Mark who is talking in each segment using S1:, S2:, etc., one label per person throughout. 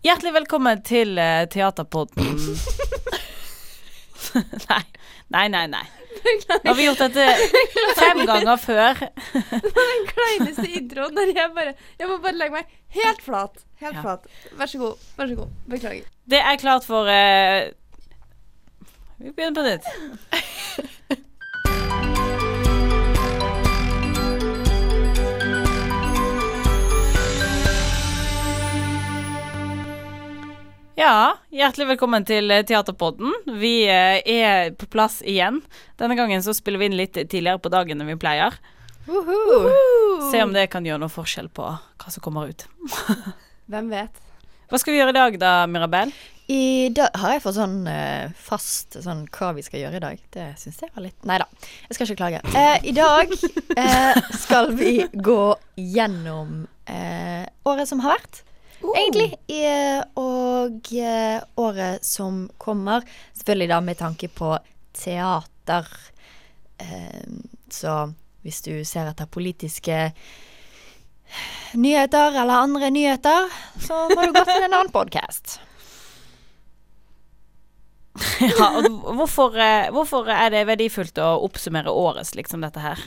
S1: Hjertelig velkommen til uh, Teaterpodden. nei, nei, nei. nei. Nå har vi gjort dette fem ganger før.
S2: Det var den kleineste introen der jeg bare Jeg må bare legge meg helt flat. Helt
S1: Ja.
S2: flat. Vær så god. Vær så god. Beklager.
S1: Det er klart for uh, Vi begynner på nytt. Ja, hjertelig velkommen til eh, Teaterpodden. Vi eh, er på plass igjen. Denne gangen så spiller vi inn litt tidligere på dagen enn vi pleier. Se om det kan gjøre noe forskjell på hva som kommer ut.
S2: Hvem vet?
S1: Hva skal vi gjøre i dag da, Mirabel?
S3: I dag har jeg fått sånn uh, fast sånn hva vi skal gjøre i dag. Det syns jeg var litt Nei da, jeg skal ikke klage. Eh, I dag eh, skal vi gå gjennom eh, året som har vært. Egentlig. eh, og eh, året som kommer. Selvfølgelig da med tanke på teater. Eh, så hvis du ser etter politiske nyheter eller andre nyheter, så må du gå til en annen podkast.
S1: Ja, og hvorfor, hvorfor er det verdifullt å oppsummere året slik som dette her?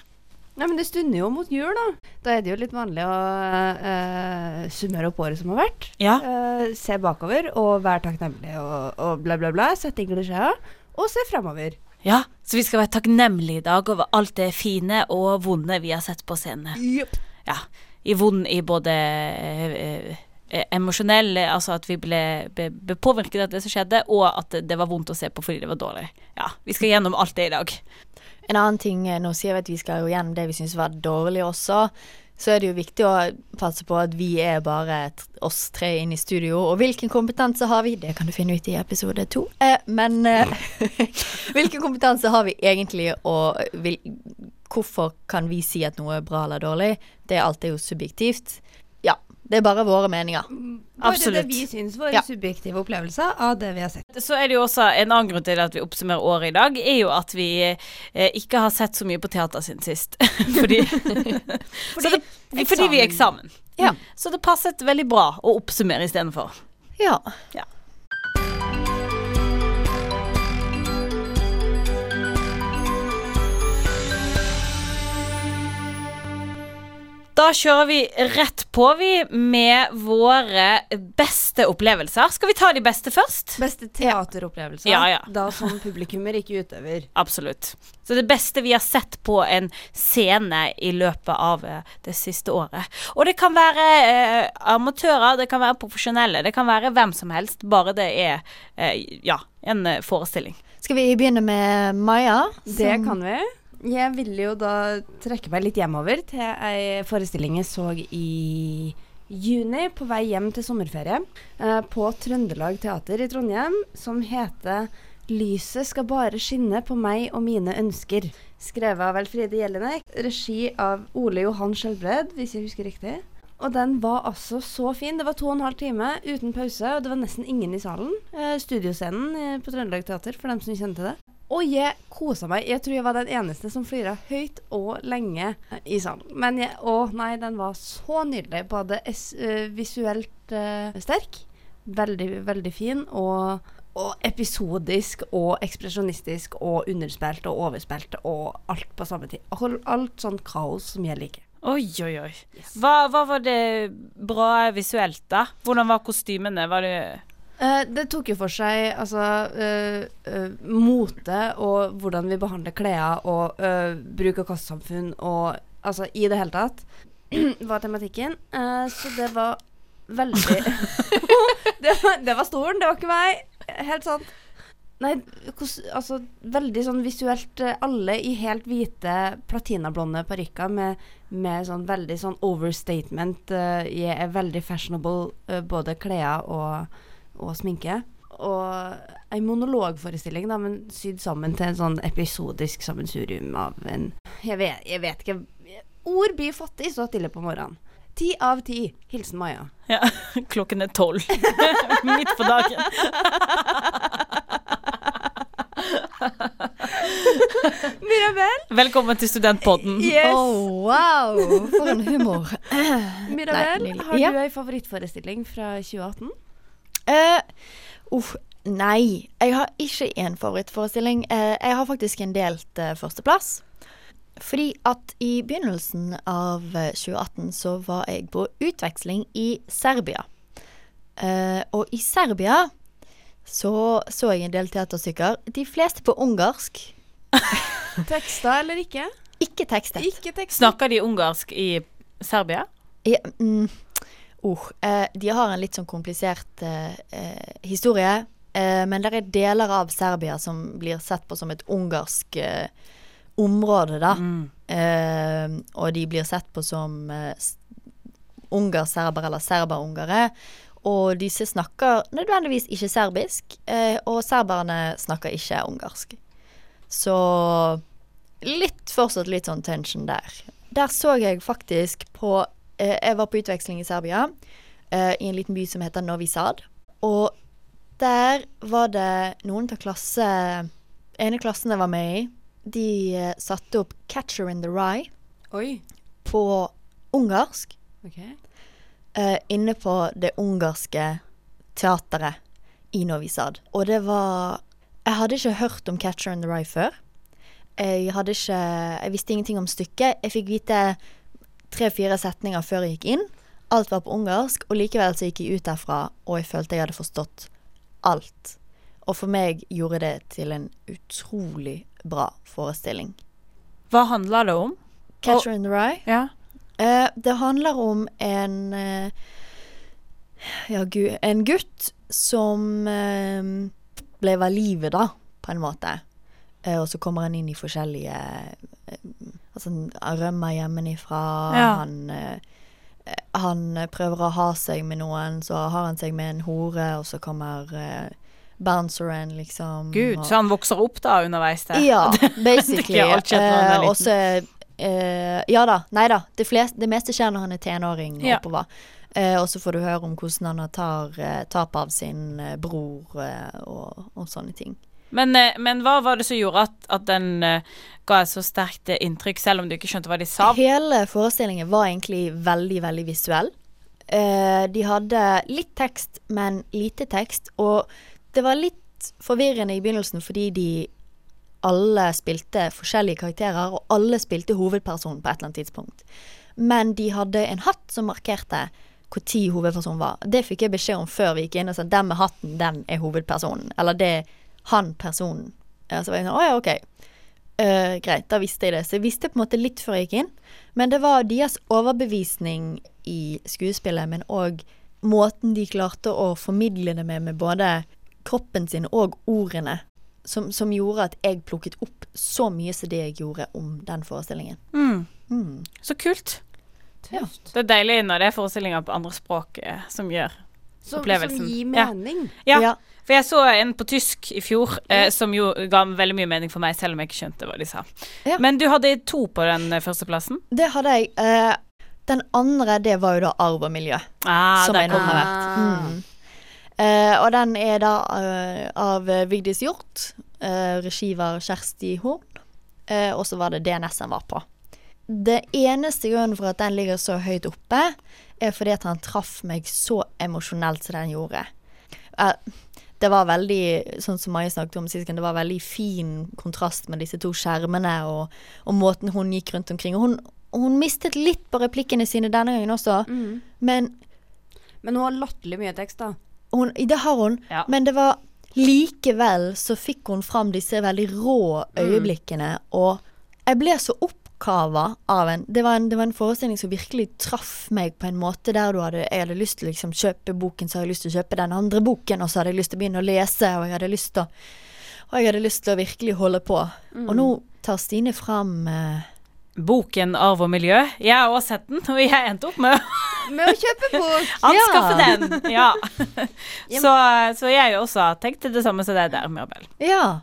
S2: Nei, men det stunder jo mot jul, da. Da er det jo litt vanlig å uh, summere opp året som har vært.
S1: Ja.
S2: Uh, se bakover og være takknemlig og, og bla, bla, bla. Sette inn klisjeer. Og se fremover.
S1: Ja, så vi skal være takknemlige i dag over alt det fine og vonde vi har sett på scenen. Ja, i vond i både uh, emosjonell, altså at vi ble, ble, ble påvirket av det som skjedde, og at det var vondt å se på fordi det var dårlig. Ja, vi skal gjennom alt det i dag.
S3: En annen ting, eh, nå sier vi at vi skal jo gjennom det vi syns var dårlig også, så er det jo viktig å passe på at vi er bare oss tre inne i studio. Og hvilken kompetanse har vi? Det kan du finne ut i episode to. Eh, men eh, hvilken kompetanse har vi egentlig, og vil, hvorfor kan vi si at noe er bra eller dårlig? Det er alltid jo subjektivt. Det er bare våre meninger.
S2: Bare
S1: Absolutt.
S2: det vi syns, våre
S3: Ja.
S2: subjektive opplevelser av det vi har sett.
S1: Så er det jo også en annen grunn til at vi oppsummerer året i dag, er jo at vi eh, ikke har sett så mye på teater siden sist. fordi, fordi, det, fordi vi er eksamen.
S3: Ja.
S1: Så det passet veldig bra å oppsummere istedenfor.
S3: Ja.
S1: Ja. Da kjører vi rett på, vi, med våre beste opplevelser. Skal vi ta de beste først?
S2: Beste teateropplevelser.
S1: Ja, ja.
S2: Da som publikummer, ikke utøver.
S1: Absolutt. Så det beste vi har sett på en scene i løpet av eh, det siste året. Og det kan være eh, amatører, det kan være profesjonelle, det kan være hvem som helst, bare det er eh, ja, en eh, forestilling.
S3: Skal vi begynne med Maja?
S2: Det kan vi. Jeg ville jo da trekke meg litt hjemover til ei forestilling jeg så i juni på vei hjem til sommerferie eh, på Trøndelag Teater i Trondheim, som heter 'Lyset skal bare skinne på meg og mine ønsker'. Skrevet av Elfride Jelinek, regi av Ole Johan Skjelbred, hvis jeg husker riktig. Og den var altså så fin. Det var to og en halv time uten pause, og det var nesten ingen i salen. Eh, studioscenen eh, på Trøndelag Teater, for dem som kjente det. Og jeg kosa meg. Jeg tror jeg var den eneste som flira høyt og lenge i salen. Men jeg, å nei, den var så nydelig. Både eh, visuelt uh, sterk, veldig, veldig fin, og, og episodisk og ekspresjonistisk og underspilt og overspilt og alt på samme tid. Alt, alt sånn kaos som jeg liker.
S1: Oi, oi, oi. Hva, hva var det bra visuelt, da? Hvordan var kostymene? Var det
S2: det tok jo for seg altså uh, uh, mote og hvordan vi behandler klær og uh, bruk og kastsamfunn og altså i det hele tatt var tematikken. Eh, så det var veldig det, var, det var stolen, det var ikke meg. Helt sant. Nei, hos, altså veldig sånn visuelt eh, Alle i helt hvite platinablonde parykker med, med sånn veldig sånn overstatement. eh, jeg er veldig fashionable, eh, både klær og, og sminke. Og ei monologforestilling, da, men sydd sammen til en sånn episodisk sammensurium av en Jeg vet, jeg vet ikke Ord blir fattig så tidlig på morgenen. Ti av ti. Hilsen Maja.
S1: Ja, klokken er tolv. Midt på dagen.
S2: Mirabel,
S1: Velkommen til Studentpodden.
S2: yes.
S3: Oh, wow, for en humor.
S2: Mirabel
S3: Nei,
S2: har
S3: Ja.
S2: du ei favorittforestilling fra 2018?
S3: Eh, uh, nei. Jeg har ikke én favorittforestilling. Uh, jeg har faktisk en delt uh, førsteplass. Fordi at i begynnelsen av eh, 2018 så var jeg på utveksling i Serbia. Eh, og i Serbia så så jeg en del teaterstykker. De fleste på ungarsk.
S2: Teksta eller ikke?
S3: Ikke tekstet.
S2: Ikke tekstet.
S1: Snakker de ungarsk i Serbia?
S3: Ja, mm, oh, eh, de har en litt sånn komplisert eh, eh, historie. Eh, men det er deler av Serbia som blir sett på som et ungarsk eh, område, da.
S1: Mm.
S3: Eh, og de blir sett på som ungarserbere eller serberungere. Og disse snakker nødvendigvis ikke serbisk, eh, og serberne snakker ikke ungarsk. Så litt fortsatt litt sånn tension der. Der så jeg faktisk på Jeg var på utveksling i Serbia, eh, i en liten by som heter Novi Sad. Og der var det noen av klasse ene klassen jeg var med i, de eh, satte opp 'Catcher in the Rye'
S2: Oi.
S3: på ungarsk
S2: Okay.
S3: eh, inne på det ungarske teateret i Novi Sad. Og det var Jeg hadde ikke hørt om 'Catcher in the Rye' før. Jeg ikke Jeg visste ingenting om stykket. Jeg fikk vite tre-fire setninger før jeg gikk inn. Alt var på ungarsk, og likevel så gikk jeg ut derfra, og jeg følte jeg hadde forstått alt. Og for meg gjorde det til en utrolig bra forestilling.
S1: Hva handler det om?
S3: 'Catcher in the Rye'
S1: Ja.
S3: Eh, det handler om en eh, Ja, gud En gutt som eh, ble ved livet, da, på en måte. Eh, og så kommer han inn i forskjellige eh, Altså, han rømmer hjemmefra.
S1: Ja.
S3: Han, eh, han prøver å ha seg med noen, så har han seg med en hore, og så kommer eh, bounceren, liksom.
S1: Gud,
S3: og,
S1: så han vokser opp da underveis der?
S3: ja, basically. Eh, og så eh, Ja da. Nei da. Det, flest, det meste skjer når han er tenåring og
S1: Ja.
S3: oppover. Eh, og så får du høre om hvordan han tar eh, tap av sin bror og, og sånne ting.
S1: Men, eh, men hva var det som gjorde at, at den eh, ga et så sterkt eh, inntrykk, selv om du ikke skjønte hva de sa?
S3: Hele forestillingen var egentlig veldig, veldig visuell. De hadde litt tekst, men lite tekst. Og det var litt forvirrende i begynnelsen fordi de alle spilte forskjellige karakterer, og alle spilte hovedpersonen på et eller annet tidspunkt. Men de hadde en hatt som markerte når hovedpersonen var. Det fikk jeg beskjed om før vi gikk inn. og sa den med hatten, den er hovedpersonen. Eller det han personen. Ja, så var jeg sånn, å ja, ok. Uh, greit, da visste jeg det. Så jeg visste på en måte litt før jeg gikk inn. Men det var deres overbevisning i skuespillet, men òg måten de klarte å formidle det med, med både kroppen sin og ordene, som, som gjorde at jeg plukket opp så mye som det jeg gjorde om den forestillingen.
S1: Mm.
S3: Mm.
S1: Så kult.
S2: Tøft.
S1: Det er deilig når det er forestillinger på andre språk eh, som gjør
S2: Som,
S1: Opplevelsen.
S2: som gir mening.
S1: Ja,
S3: Ja.
S1: for jeg så en på tysk i fjor eh, som jo ga veldig mye mening for meg, selv om jeg ikke skjønte hva de sa.
S3: Ja.
S1: Men du hadde to på den eh, førsteplassen?
S3: Det hadde jeg. Eh, den andre, det var jo da arv og miljø.
S1: Ah,
S3: som jeg nå har vært. Mm. Eh, og den er da eh, av eh, Vigdis Hjorth. Uh, regi var Kjersti Horn. Eh, og så var det DNS en var på. Det eneste grunnen for at den ligger så høyt oppe, er fordi at han traff meg så emosjonelt som den gjorde. Det var veldig, sånn som Maja snakket om sist det var veldig fin kontrast med disse to skjermene og, og måten hun gikk rundt omkring. Og hun, hun mistet litt på replikkene sine denne gangen også,
S2: Mm.
S3: men
S2: Men hun har latterlig mye tekst, da.
S3: hun, det har hun,
S1: Ja.
S3: men det var likevel så fikk hun fram disse veldig rå øyeblikkene, og jeg ble så oppkava av en det, var en det var en forestilling som virkelig traff meg på en måte der du hadde, jeg hadde lyst til å liksom kjøpe boken, så hadde jeg lyst til å kjøpe den andre boken, og så hadde jeg lyst til å begynne å lese, og jeg hadde lyst til å og jeg hadde lyst til å virkelig holde på. Og nå tar Stine fram eh,
S1: Boken 'Arv og miljø'. Jeg har også sett den, og jeg endte opp med
S2: Med å kjøpe bok!
S1: anskaffe
S3: Ja.
S1: den. Ja. Så, så jeg også tenkte det samme som deg der, Mirabel.
S3: Ja.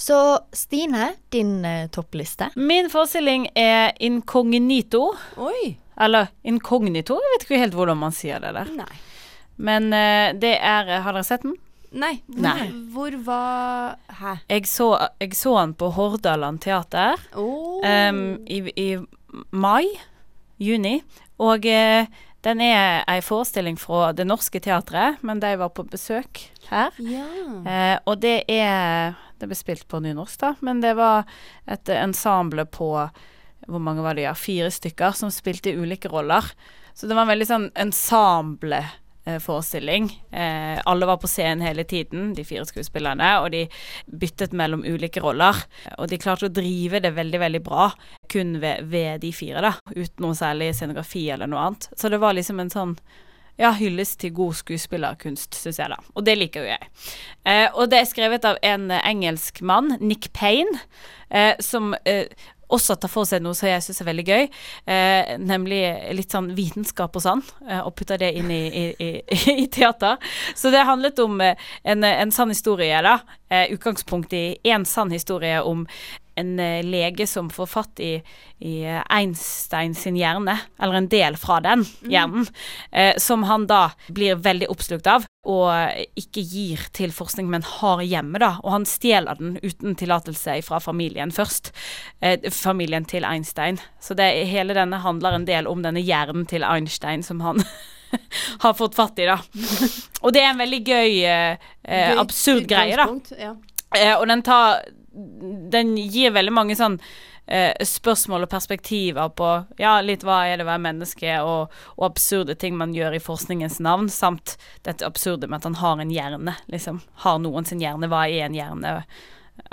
S3: Så Stine, din eh, toppliste.
S1: Min forestilling er incognito.
S2: Oi.
S1: Eller incognito, jeg vet ikke helt hvordan man sier det der.
S2: Nei.
S1: Men eh, det er Har dere sett den?
S2: Nei. Hvor,
S1: Nei.
S2: hvor var Hæ?
S1: Jeg så, jeg så den på Hordaland teater
S2: Oh.
S1: em, i, i mai. Juni. Og eh, Den er ei forestilling fra Det Norske Teatret, men de var på besøk her.
S2: Ja.
S1: Eh, og det er Det ble spilt på nynorsk, da, men det var et ensemble på Hvor mange var det, ja? Fire stykker som spilte ulike roller. Så det var en veldig sånn ensembleforestilling. Eh, alle var på scenen hele tiden, de fire skuespillerne, og de byttet mellom ulike roller. Og de klarte å drive det veldig, veldig bra kun ved, ved de fire, da. Uten noe særlig scenografi eller noe annet. Så det var liksom en sånn ja, hyllest til god skuespillerkunst, syns jeg, da. Og det liker jo jeg. Eh, og det er skrevet av en eh, engelsk mann, Nick Payne, eh, som eh, også tar for seg noe som jeg syns er veldig gøy, eh, nemlig litt sånn vitenskap og sånn, eh, og putter det inn i, i, i, i teater. Så det handlet om en, en sann historie, da. Utgangspunkt i én sann historie om en eh, lege som får fatt i, i eh, Einstein sin hjerne, eller en del fra den hjernen, eh, som han da blir veldig oppslukt av, og ikke gir til forskning, men har hjemme, da. Og han stjeler den uten tillatelse fra familien først. Eh, familien til Einstein. Så det, hele denne handler en del om denne hjernen til Einstein som han har fått fatt i, da. Og det er en veldig gøy, eh,
S2: Gøy
S1: absurd greie, da.
S2: Ja.
S1: Eh, og den tar Den gir veldig mange sånn eh, spørsmål og perspektiver på ja, litt hva er det å være menneske, og, og absurde ting man gjør i forskningens navn, samt dette absurde med at han har en hjerne, liksom. Har noen sin hjerne, hva er en hjerne,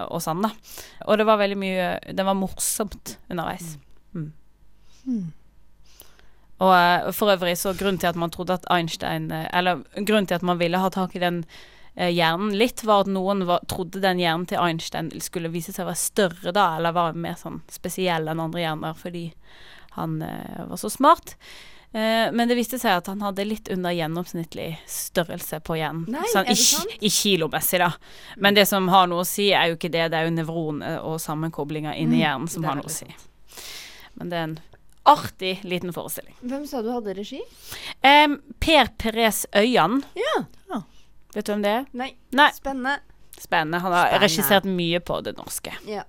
S1: og sånn, da. Og det var veldig mye Det var morsomt underveis. Mm. Og eh, for øvrig så grunnen til at man trodde at Einstein eh, Eller grunnen til at man ville ha tak i den hjernen litt, var at noen var, trodde den hjernen til Einstein skulle vise seg å være større da, eller var mer sånn spesiell enn andre hjerner fordi han eh, var så smart. Eh, men det viste seg at han hadde litt under gjennomsnittlig størrelse på hjernen.
S2: Nei,
S1: sånn,
S2: er
S1: i,
S2: det sant?
S1: I kilomessig, da. Men det som har noe å si, er jo ikke det. Det er jo nevroner og sammenkoblinger inni
S2: Mm,
S1: hjernen som har noe å si. Men det er en artig liten forestilling.
S2: Hvem sa du hadde regi?
S1: Um, per Perez Øyan.
S2: Ja.
S1: Vet du hvem det er?
S2: Nei.
S1: Nei.
S2: Spennende.
S1: Spennende. Han har
S2: Spennende.
S1: regissert mye på det norske.
S2: Ja.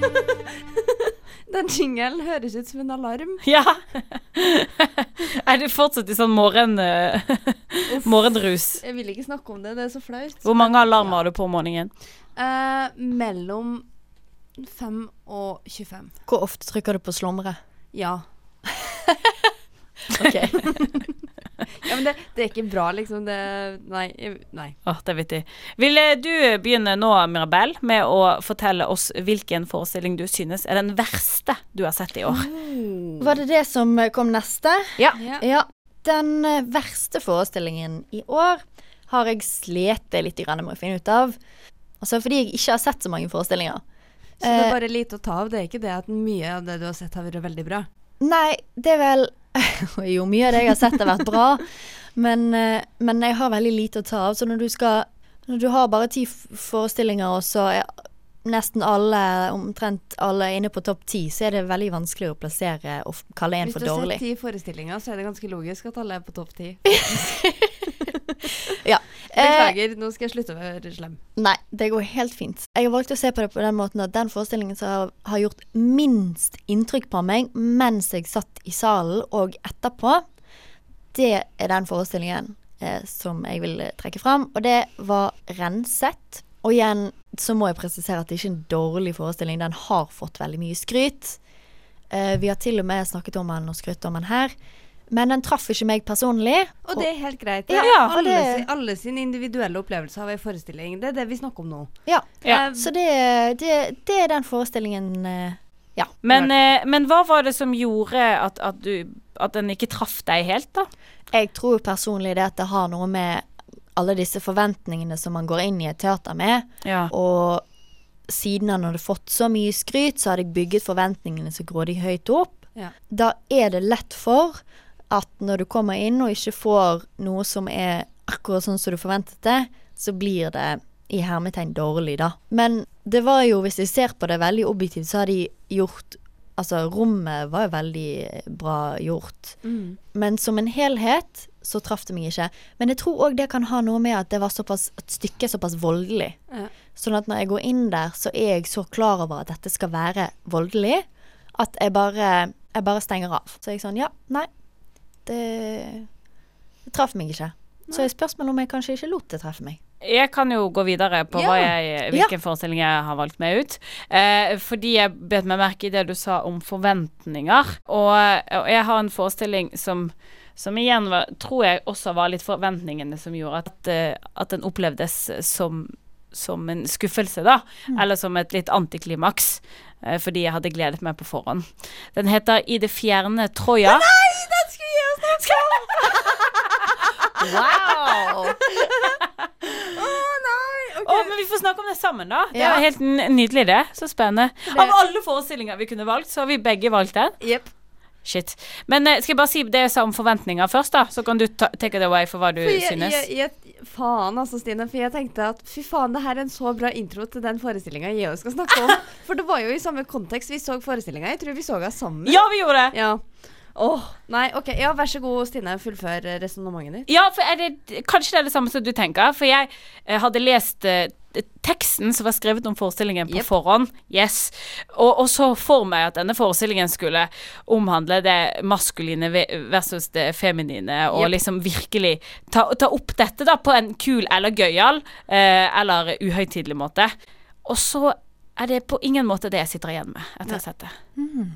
S2: Den jingelen høres ut som en alarm.
S1: Ja! er det fortsatt i sånn morgen, eh, morgenrus?
S2: Jeg vil ikke snakke om det, det er så flaut.
S1: Hvor mange alarmer har du på om morgenen?
S2: Eh, mellom 5 og 25.
S3: Hvor ofte trykker du på slumre?
S2: Ja.
S3: Ok.
S2: ja men det, det er ikke bra, liksom. Det Nei. nei.
S1: Oh, det vet jeg. Vil eh, du begynne nå, Mirabel, med å fortelle oss hvilken forestilling du synes er den verste du har sett i år?
S3: Var det det som kom neste?
S1: Ja.
S2: Ja.
S3: Ja. Den eh, verste forestillingen i år har jeg slitt litt grann med å finne ut av. Altså fordi jeg ikke har sett så mange forestillinger.
S2: Så det
S3: Eh,
S2: er bare lite å ta av. Det er ikke det at mye av det du har sett, har vært veldig bra.
S3: Nei, det er vel Jo, mye av det jeg har sett har vært bra, men, eh, men jeg har veldig lite å ta av. Så når du skal Når du har bare ti forestillinger, og så er nesten alle, omtrent alle inne på topp ti, så er det veldig vanskelig å plassere og kalle en
S2: Hvis
S3: for
S2: du har
S3: dårlig.
S2: sett ti forestillinger, så er det ganske logisk at alle er på topp ti.
S3: Ja.
S2: Beklager, nå skal jeg slutte å være slem.
S3: Nei, det går helt fint. Jeg har valgt å se på det på den måten at den forestillingen som har, har gjort minst inntrykk på meg mens jeg satt i salen og etterpå, det er den forestillingen eh, som jeg vil eh, trekke fram, og det var Renset. Og igjen så må jeg presisere at det ikke er en dårlig forestilling, den har fått veldig mye skryt. Eh, vi har til og med snakket om den og skrytt om den her, men den traff ikke meg personlig.
S2: Og det er helt greit.
S3: Ja, ja,
S2: alle,
S3: det-
S2: alle sine individuelle opplevelser av ei forestilling. Det er det vi snakker om nå.
S3: Ja,
S1: Ja.
S2: Eh,
S3: så det, det, det er den forestillingen eh, Ja.
S1: Men, eh, men hva var det som gjorde at, at, du, at den ikke traff deg helt, da?
S3: Jeg tror personlig det at det har noe med alle disse forventningene som man går inn i et teater med,
S1: Ja.
S3: og siden han hadde fått så mye skryt, så hadde jeg bygget forventningene så grådig høyt opp.
S2: Ja.
S3: Da er det lett for at når du kommer inn og ikke får noe som er akkurat sånn som du forventet det, så blir det i hermetegn dårlig, da. Men det var jo, hvis jeg ser på det veldig objektivt, så har de gjort Altså, rommet var jo veldig bra gjort.
S2: Mm.
S3: Men som en helhet så traff det meg ikke. Men jeg tror òg det kan ha noe med at det var såpass, at stykket er såpass voldelig.
S2: Ja.
S3: Sånn at når jeg går inn der, så er jeg så klar over at dette skal være voldelig, at jeg bare, jeg bare stenger av. Så jeg sånn, ja, nei. Det, det traff meg ikke. Så er spørsmålet om jeg kanskje ikke lot det treffe meg.
S1: Jeg kan jo gå videre på
S3: Ja.
S1: jeg, hvilken forestilling jeg har valgt meg ut. Eh, fordi jeg bet meg merke i det du sa om forventninger. Og, og jeg har en forestilling som, som igjen var, tror jeg også var litt forventningene som gjorde at, eh, at den opplevdes som, som en skuffelse, da. Eller som et litt antiklimaks. Eh, fordi jeg hadde gledet meg på forhånd. Den heter I det fjerne Troja.
S2: Nei, skulle oss!
S3: Wow!
S2: Å nei! ok.
S1: Å, men vi får snakke om det sammen, da. Det
S3: Ja.
S1: var helt nydelig, det. Så spennende.
S3: Det-
S1: Av alle forestillinger vi kunne valgt, så har vi begge valgt den.
S2: Yep.
S1: Shit. Men eh, skal jeg bare si det jeg sa om forventninger først, da? Så kan du ta, take it away for hva du
S2: For jeg,
S1: synes.
S2: jeg, jeg, faen altså, Stine. For jeg tenkte at fy faen, det her er en så bra intro til den forestillinga jeg òg skal snakke om. For det var jo i samme kontekst vi så forestillinga. Jeg tror vi så henne sammen.
S1: Ja, vi gjorde det!
S2: Ja. Åh, nei, OK. Ja, vær så god, Stine. Fullfør eh, resonnementet ditt.
S1: Ja, for er det, kanskje det er det samme som du tenker. For jeg eh, hadde lest eh, teksten som var skrevet om forestillingen på
S2: yep.
S1: forhånd. Yes. Og, og så for meg at denne forestillingen skulle omhandle det maskuline versus det feminine, og
S2: yep.
S1: liksom virkelig ta, ta opp dette da på en kul eller gøyal eh, eller uhøytidelig måte. Og så er det på ingen måte det jeg sitter igjen med etter å ha sett det. Ja.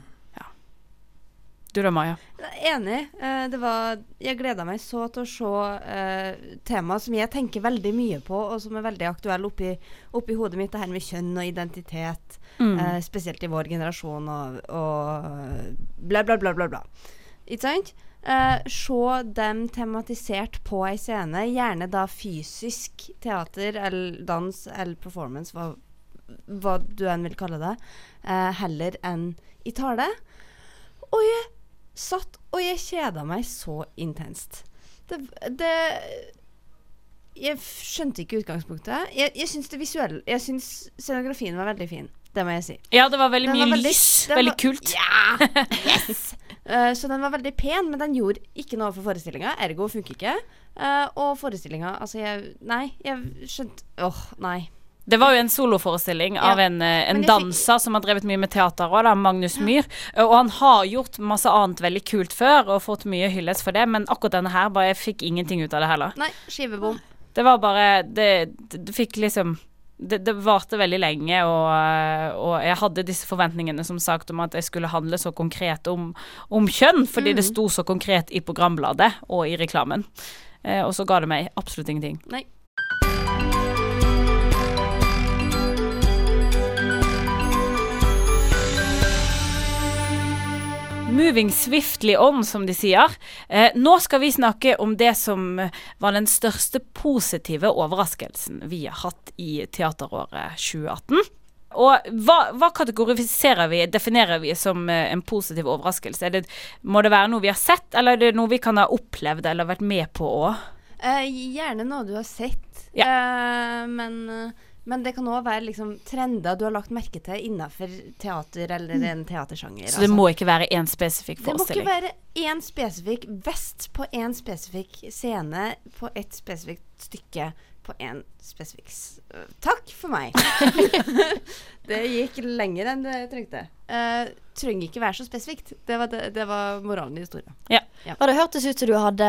S1: Du da, Maja?
S2: Enig. Eh, det var Jeg gleda meg så til å se eh, tema som jeg tenker veldig mye på, og som er veldig aktuell oppi, oppi hodet mitt, det her med kjønn og identitet.
S1: Mm.
S2: Eh, spesielt i vår generasjon og, og bla, bla, bla, bla. bla. Ikke sant? Uh, se dem tematisert på ei scene, gjerne da fysisk teater eller dans eller performance, hva, hva du enn vil kalle det, uh, heller enn i tale. Og jeg satt og jeg kjeda meg så intenst. Det, det Jeg skjønte ikke utgangspunktet. Jeg, jeg syns det visuelle Jeg syns scenografien var veldig fin. Det må jeg si.
S1: Ja, det var veldig
S2: Den
S1: mye
S2: var veldig-
S1: lys. Veldig
S2: var-
S1: kult.
S2: Ja! Yes! uh, så den var veldig pen, men den gjorde ikke noe for forestillinga. Ergo funker ikke. Uh, og forestillinga Altså, jeg Nei, jeg skjønte Åh, nei.
S1: Det var jo en soloforestilling av en, eh, en danser som har drevet mye med teater òg, Magnus Myhr. Og han har gjort masse annet veldig kult før og fått mye hyllest for det, men akkurat denne her bare jeg fikk ingenting ut av det heller.
S2: Nei, skivebom.
S1: Det var bare Det, det, det fikk liksom det, det varte veldig lenge, og, eh, og jeg hadde disse forventningene som sagt om at jeg skulle handle så konkret om, om kjønn, fordi
S2: Mm.
S1: det sto så konkret i programbladet og i reklamen. Eh, og så ga det meg absolutt ingenting.
S2: Nei.
S1: Moving swiftly on, som de sier. Eh, nå skal vi snakke om det som var den største positive overraskelsen vi har hatt i teateråret 2018. Og hva, hva kategoriserer vi, definerer vi som eh, en positiv overraskelse? Er det, må det være noe vi har sett, eller er det noe vi kan ha opplevd eller vært med på òg?
S2: Eh, gjerne noe du har sett,
S1: Ja.
S2: Eh, men, eh, men det kan òg være liksom trender du har lagt merke til innenfor teater eller en teatersjanger.
S1: Så det
S2: altså.
S1: må ikke være én spesifikk
S2: Det må ikke være én spesifikk vest på én spesifikk scene på et spesifikt stykke på én spesifikk Takk for meg. det gikk lenger enn det trengte. Uh, trenger ikke være så spesifikt. Det var, det, det var moralen i historien.
S3: Ja, Og det hørtes ut som du hadde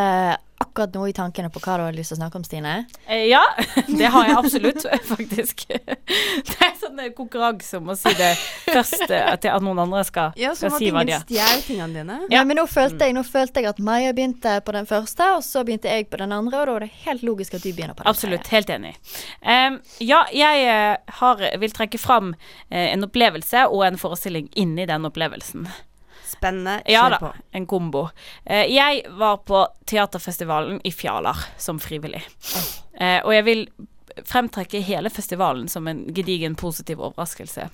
S3: akkurat noe i tankene på hva du har lyst til å snakke om, Stine.
S1: Eh, Ja, det har jeg absolutt, faktisk. Det er sånn eh, konkurranse om å si det først, eh, til at noen andre skal,
S2: Ja,
S1: skal si hva de har.
S2: stjeler tingene dine.
S3: Ja, men nå følte, jeg, nå følte jeg at Maja begynte på den første, og så begynte jeg på den andre, og da var det helt logisk at du begynner på den
S1: Absolutt, helt enig. Um, ja, jeg har, vil trekke fram en opplevelse og en forestilling inni den opplevelsen.
S2: Spennende.
S1: Ja da,
S2: på.
S1: en kombo. Eh, jeg var på teaterfestivalen i Fjaler som frivillig. Eh, og jeg vil fremtrekke hele festivalen som en gedigen positiv overraskelse.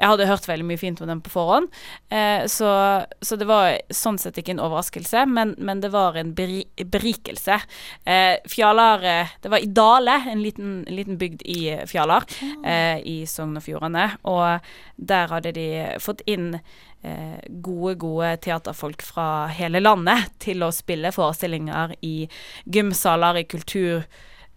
S1: Jeg hadde hørt veldig mye fint om den på forhånd, eh, så, så det var sånn sett ikke en overraskelse, men, men det var en beri berikelse. Eh, Fjalar eh, Det var i Dale, en liten, liten bygd i Fjalar, eh, i Sogn og Fjordane, og der hadde de fått inn gode, gode teaterfolk fra hele landet til å spille forestillinger i gymsaler, i kulturhus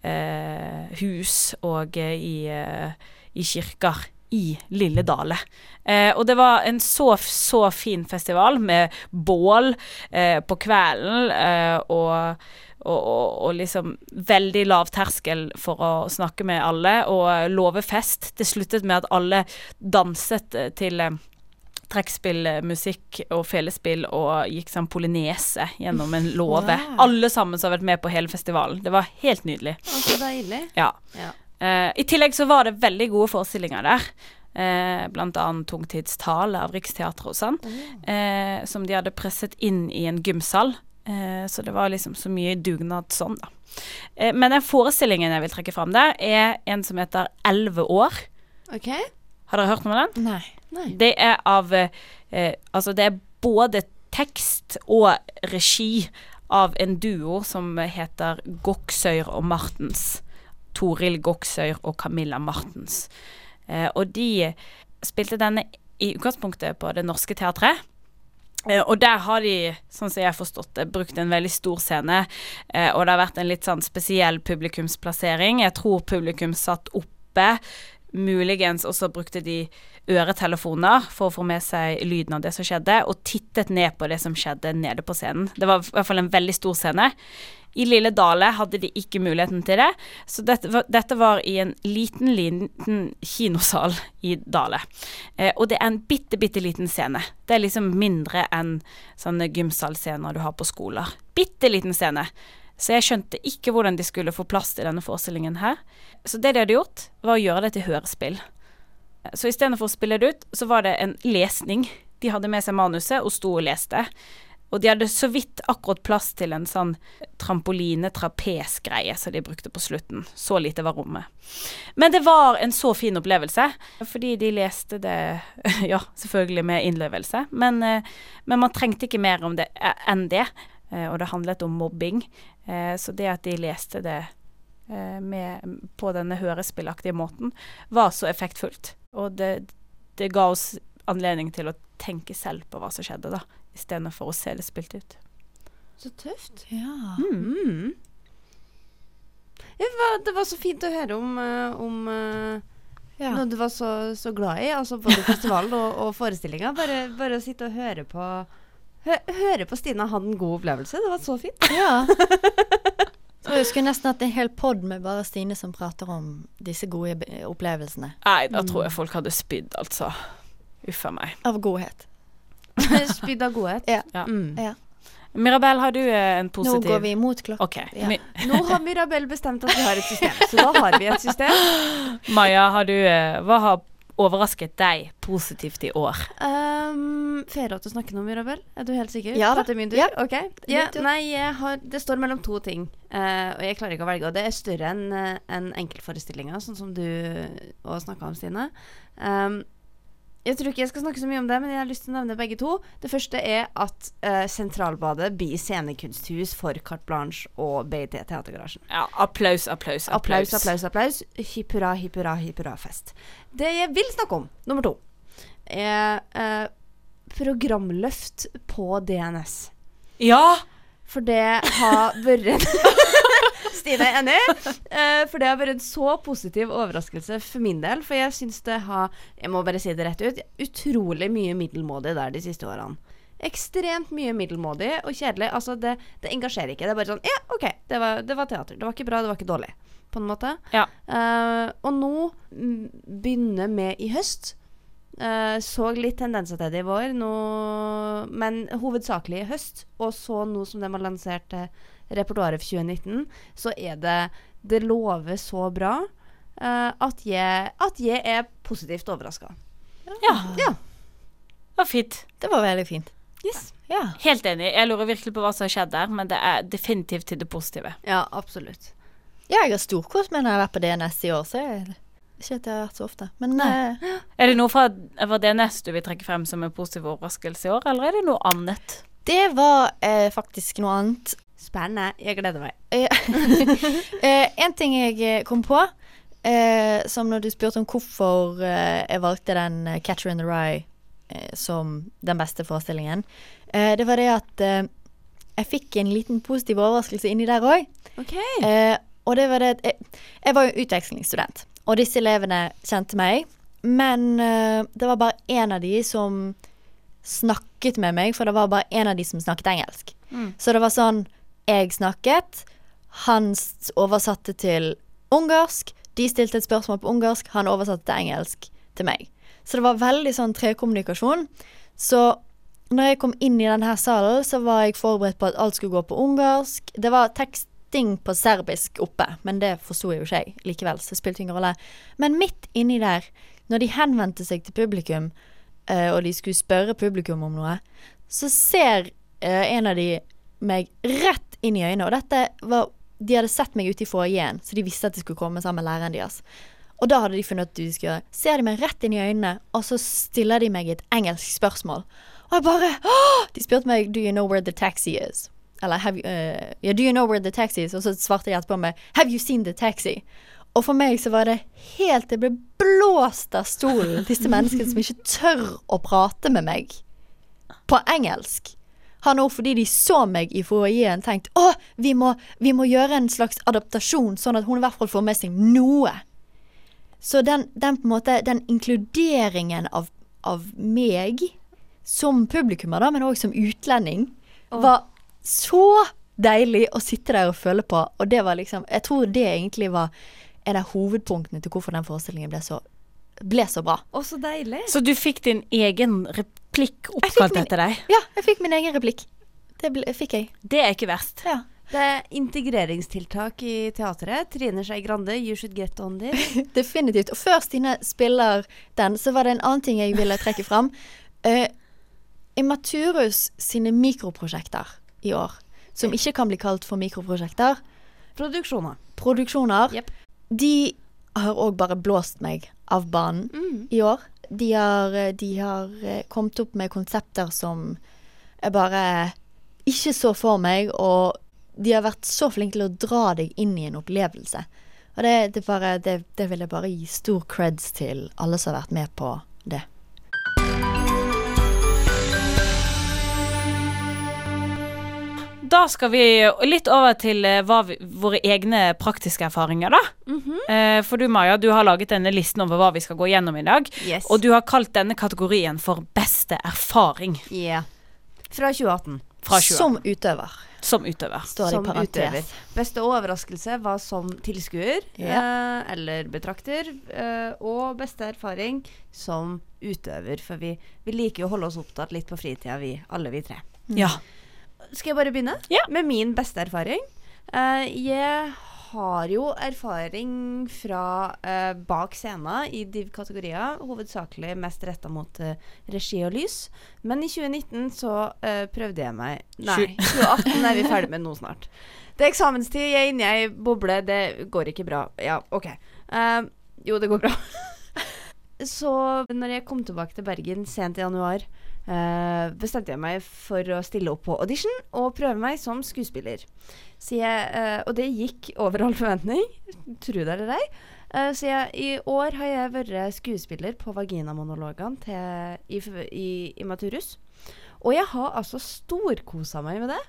S1: eh, og eh, i, eh, i kirker i Lille Dale. Eh, og det var en så, så fin festival med bål eh, på kvelden eh, og, og, og, og, liksom veldig lav terskel for å snakke med alle og love fest. Det sluttet med at alle danset eh, til eh, trekkspill, musikk og felespill og gikk sånn polynese gjennom en låve.
S2: Wow.
S1: Alle sammen som har vært med på hele festivalen. Det var helt nydelig.
S2: Så deilig.
S1: Ja.
S2: Ja.
S1: Uh, I tillegg så var det veldig gode forestillinger der. Eh, blant annet Tungtidstale av Riksteatret og sånn. Eh, som de hadde presset inn i en gymsal. Eh, så det var liksom så mye dugnad sånn, da. Eh, men den forestillingen jeg vil trekke fram der, er en som heter Elleve år.
S2: OK?
S1: Har dere hørt om den?
S3: Nei.
S2: Nei.
S1: Det er av eh, eh, Altså, det er både tekst og regi av en duo som heter Goksøyr og Martens. Toril Goksøyr og Camilla Martens. Eh, og de spilte denne i utgangspunktet på Det Norske Teatret. Eh, og der har de, sånn som jeg har forstått det, brukt en veldig stor scene. Eh, og det har vært en litt sånn spesiell publikumsplassering. Jeg tror publikum satt oppe. Muligens også brukte de øretelefoner for å få med seg lyden av det som skjedde, og tittet ned på det som skjedde nede på scenen. Det var i hvert fall en veldig stor scene. I Lille Dale hadde de ikke muligheten til det, så dette var, dette var i en liten, liten kinosal i Dale. Eh, og det er en bitte, bitte liten scene. Det er liksom mindre enn sånne gymsalscener du har på skoler. Bitte liten scene. Så jeg skjønte ikke hvordan de skulle få plass til denne forestillingen her. Så det de hadde gjort, var å gjøre det til hørespill. Så istedenfor å spille det ut, så var det en lesning. De hadde med seg manuset og sto og leste. Og de hadde så vidt akkurat plass til en sånn trampoline-trapes-greie som de brukte på slutten. Så lite var rommet. Men det var en så fin opplevelse, fordi de leste det Ja, selvfølgelig med innlevelse, men, eh, men man trengte ikke mer om det eh, enn det. Eh, Og det handlet om mobbing. Eh, Så det at de leste det eh, med, på denne hørespillaktige måten, var så effektfullt. Og det, det ga oss anledning til å tenke selv på hva som skjedde, da, istedenfor å se det spilt ut.
S2: Så tøft.
S3: Ja.
S2: Mm. Det, var, det var så fint å høre om, om
S3: ja.
S2: noe du var så, så glad i. Altså både festivalen og, og forestillinga. Bare, bare å sitte og høre på hø, Høre på Stina hadde en god opplevelse. Det var så fint.
S3: Ja. Så jeg husker nesten er en hel pod med bare Stine som prater om disse gode opplevelsene.
S1: Nei, da tror jeg folk hadde spydd, altså. Uff a meg.
S3: Av godhet.
S2: Spydd av godhet.
S3: Ja.
S1: Ja.
S2: Mm.
S3: Ja.
S1: Mirabel, har du en positiv Nå
S3: går vi imot klokka.
S1: Okay.
S3: Ja.
S2: Nå har Mirabel bestemt at vi har et system, så da har vi et system.
S1: Maja, har du eh, Hva har overrasket deg positivt i år?
S2: Um, Får jeg lov til å snakke nå, Mirabel? Er du helt sikker?
S3: Ja da.
S2: Det er min tur?
S3: Ja.
S2: Ok.
S3: min
S2: Ja,
S3: tur.
S2: nei, jeg har, det står mellom to ting, uh, og jeg klarer ikke å velge. Og det er større enn en enkeltforestillinga, sånn som du òg snakka om, Stine. Um, jeg tror ikke jeg skal snakke så mye om det, men jeg har lyst til å nevne begge to. Det første er at uh, Sentralbadet blir scenekunsthus for Carte Blanche og BIT Teatergarasjen.
S1: Ja, applaus, applaus,
S2: Applaus, applaus, applaus. Hipp hurra, hipp hurra, hipp hurra fest. Det jeg vil snakke om, nummer to, er uh, programløft på DNS.
S1: Ja!
S2: For det har vært Stine er enig? Uh, for det har vært en så positiv overraskelse for min del. For jeg syns det har Jeg må bare si det rett ut. Utrolig mye middelmådig der de siste årene. Ekstremt mye middelmådig og kjedelig. Altså, det, det engasjerer ikke. Det er bare sånn Ja, OK, det var, det var teater. Det var ikke bra, det var ikke dårlig. På en måte.
S1: Ja.
S2: Uh, og nå mm, begynner vi i høst. Eh, så litt tendenser til det i vår, nå, men hovedsakelig i høst. Og så nå som de har lansert uh, repertoaret for 2019, så er det Det lover så bra uh, at, jeg, at jeg er positivt overraska.
S1: Ja,
S2: Ja.
S1: det var fint.
S3: Det var veldig fint.
S2: Yes.
S3: Ja.
S1: Helt enig. Jeg lurer virkelig på hva som har skjedd der, men det er definitivt til det positive.
S2: Ja, absolutt.
S3: ja, jeg har storkost meg når jeg har vært på DNS i år, så jeg ikke at jeg har vært så ofte. Men eh,
S1: Er det noe fra, DNS du vil trekke frem som en positiv overraskelse i år, eller er det noe annet?
S3: det var eh, faktisk noe annet.
S2: Spennende. Jeg gleder meg.
S3: Eh, en ting jeg eh, kom på, eh, som når du spurte om hvorfor eh, jeg valgte den eh, Catcher in the Rye' som den beste forestillingen. Eh, det var det at eh, jeg fikk en liten positiv overraskelse inni der òg.
S2: Okay.
S3: Eh, og det var det at jeg, jeg var jo utvekslingsstudent, og disse elevene kjente meg. Men uh, det var bare én av de som snakket med meg, for det var bare én av de som snakket engelsk.
S2: Mm.
S3: Så det var sånn Jeg snakket, han oversatte til ungarsk, de stilte et spørsmål på ungarsk, han oversatte til engelsk til meg. Så det var veldig sånn trekommunikasjon. Så når jeg kom inn i denne salen, så var jeg forberedt på at alt skulle gå på ungarsk. Det var teksting på serbisk oppe, men det forsto jo ikke jeg likevel, så det spilte ingen rolle. Men midt inni der, når de henvendte seg til publikum, eh, og de skulle spørre publikum om noe, så ser eh, en av de meg rett inn i øynene. Og dette var De hadde sett meg ute i foajeen, så de visste at de skulle komme sammen med læreren deres. Og da hadde de funnet hva de skulle gjøre. Ser de meg rett inn i øynene, og så stiller de meg et engelsk spørsmål. Og jeg bare «Åh!» De spurte meg Do you know where the taxi is? Eller have you, eh, yeah, Do you know where the taxi is? Og så svarte de etterpå med Have you seen the taxi? Og for meg så var det helt Jeg ble blåst av stolen. Disse menneskene som ikke tør å prate med meg på engelsk. Har nå fordi de så meg i foajeen tenkt å, vi må, vi må gjøre en slags adaptasjon, sånn at hun i hvert fall får med seg noe. Så den, den på en måte, den inkluderingen av, av meg som publikummer, da, men òg som utlending, var så deilig å sitte der og føle på. Og det var liksom Jeg tror det egentlig var en av hovedpunktene til hvorfor den forestillingen ble så, ble så bra.
S2: Å, så deilig.
S1: Så du fikk din egen replikk oppkalt
S3: min-
S1: etter deg?
S3: Ja, jeg fikk min egen replikk. Det ble, fikk jeg.
S1: Det er ikke verst.
S3: Ja.
S2: Det er integreringstiltak i teatret. Trine Skei Grande, you should get on this.
S3: Definitivt. Og før Stine spiller den, så var det en annen ting jeg ville trekke fram. Uh, Imaturus sine mikroprosjekter i år, som ikke kan bli kalt for mikroprosjekter,
S2: Produksjoner.
S3: produksjoner,
S2: Yep.
S3: de har òg bare blåst meg av banen
S2: Mm.
S3: i år. De har, eh, de har eh, kommet opp med konsepter som jeg bare ikke så for meg, og de har vært så flinke til å dra deg inn i en opplevelse. Og det, det, bare, det, det vil jeg bare gi stor creds til alle som har vært med på det.
S1: Da skal vi litt over til eh, hva vi, våre egne praktiske erfaringer, da.
S2: Mhm.
S1: Eh, for du, Maja, du har laget denne listen over hva vi skal gå gjennom i dag.
S2: Yes.
S1: Og du har kalt denne kategorien for beste erfaring
S2: Yeah. Fra 2018.
S1: fra 2018.
S3: Som utøver,
S1: som utøver.
S3: står
S2: Som
S3: i parentes.
S2: utøver. Beste overraskelse var som tilskuer eh, eller betrakter. Eh, og beste erfaring som utøver. For vi, vi liker jo å holde oss opptatt litt på fritida, vi alle vi tre.
S1: Ja.
S2: Skal jeg bare begynne
S1: Ja.
S2: med min beste erfaring? Uh, jeg har jo erfaring fra uh, bak scenen i div-kategorier, hovedsakelig mest retta mot uh, regi og lys. Men i 2019 så prøvde jeg meg Nei, 2018 er vi ferdig med nå snart. Det er eksamenstid, jeg er inne i ei boble, det går ikke bra. Ja, OK. Jo, det går bra. så når jeg kom tilbake til Bergen sent i januar, eh, bestemte jeg meg for å stille opp på audition og prøve meg som skuespiller. Så jeg, uh, og det gikk over all forventning, tro det eller ei. Uh, så jeg, i år har jeg vært skuespiller på Vaginamonologene til, i, f- i Maturus. Og jeg har altså storkosa meg med det.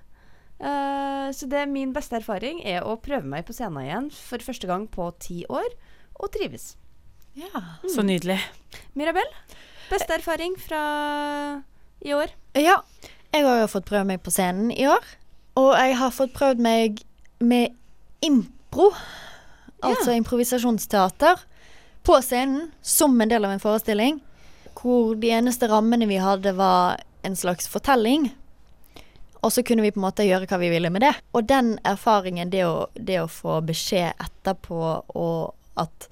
S2: Så det er min beste erfaring er å prøve meg på scenen igjen for første gang på ti år, og trives.
S3: Ja.
S1: Så nydelig.
S2: Mirabel, beste erfaring fra i år?
S3: Ja, jeg har jo fått prøve meg på scenen i år. Og jeg har fått prøvd meg med impro, altså improvisasjonsteater, på scenen som en del av en forestilling. Hvor de eneste rammene vi hadde, var en slags fortelling. Og så kunne vi på en måte gjøre hva vi ville med det. Og den erfaringen, det å, det å få beskjed etterpå, og at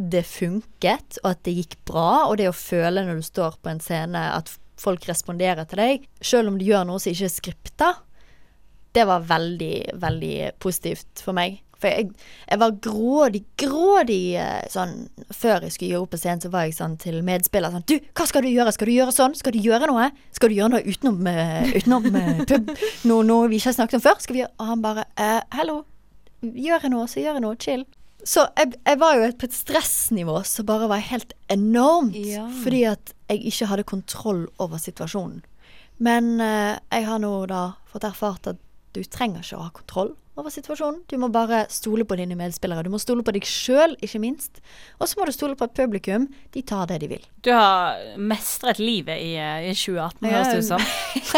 S3: det funket, og at det gikk bra, og det å føle når du står på en scene at folk responderer til deg, selv om du gjør noe som ikke er skripta, det var veldig, veldig positivt for meg. For jeg, jeg var grådig, grådig eh, sånn Før jeg skulle gjøre opp på scenen, så var jeg sånn til medspiller sånn Du, hva skal du gjøre? Skal du gjøre sånn? Skal du gjøre noe? Skal du gjøre noe utenom, eh, utenom eh, pub? Noe, noe vi ikke har snakket om før? Skal vi gjøre Og han bare eh, Hallo. Gjør jeg noe, så gjør jeg noe. Chill. Så jeg, jeg var jo på et stressnivå som bare var helt enormt.
S2: Ja.
S3: Fordi at jeg ikke hadde kontroll over situasjonen. Men eh, jeg har nå da fått erfart at du trenger ikke å ha kontroll over situasjonen. Du må bare stole på dine medspillere. Du må stole på deg sjøl, ikke minst. Og så må du stole på at publikum. De tar det de vil.
S1: Du har mestret livet i, eh, i 2018, høres det ut som.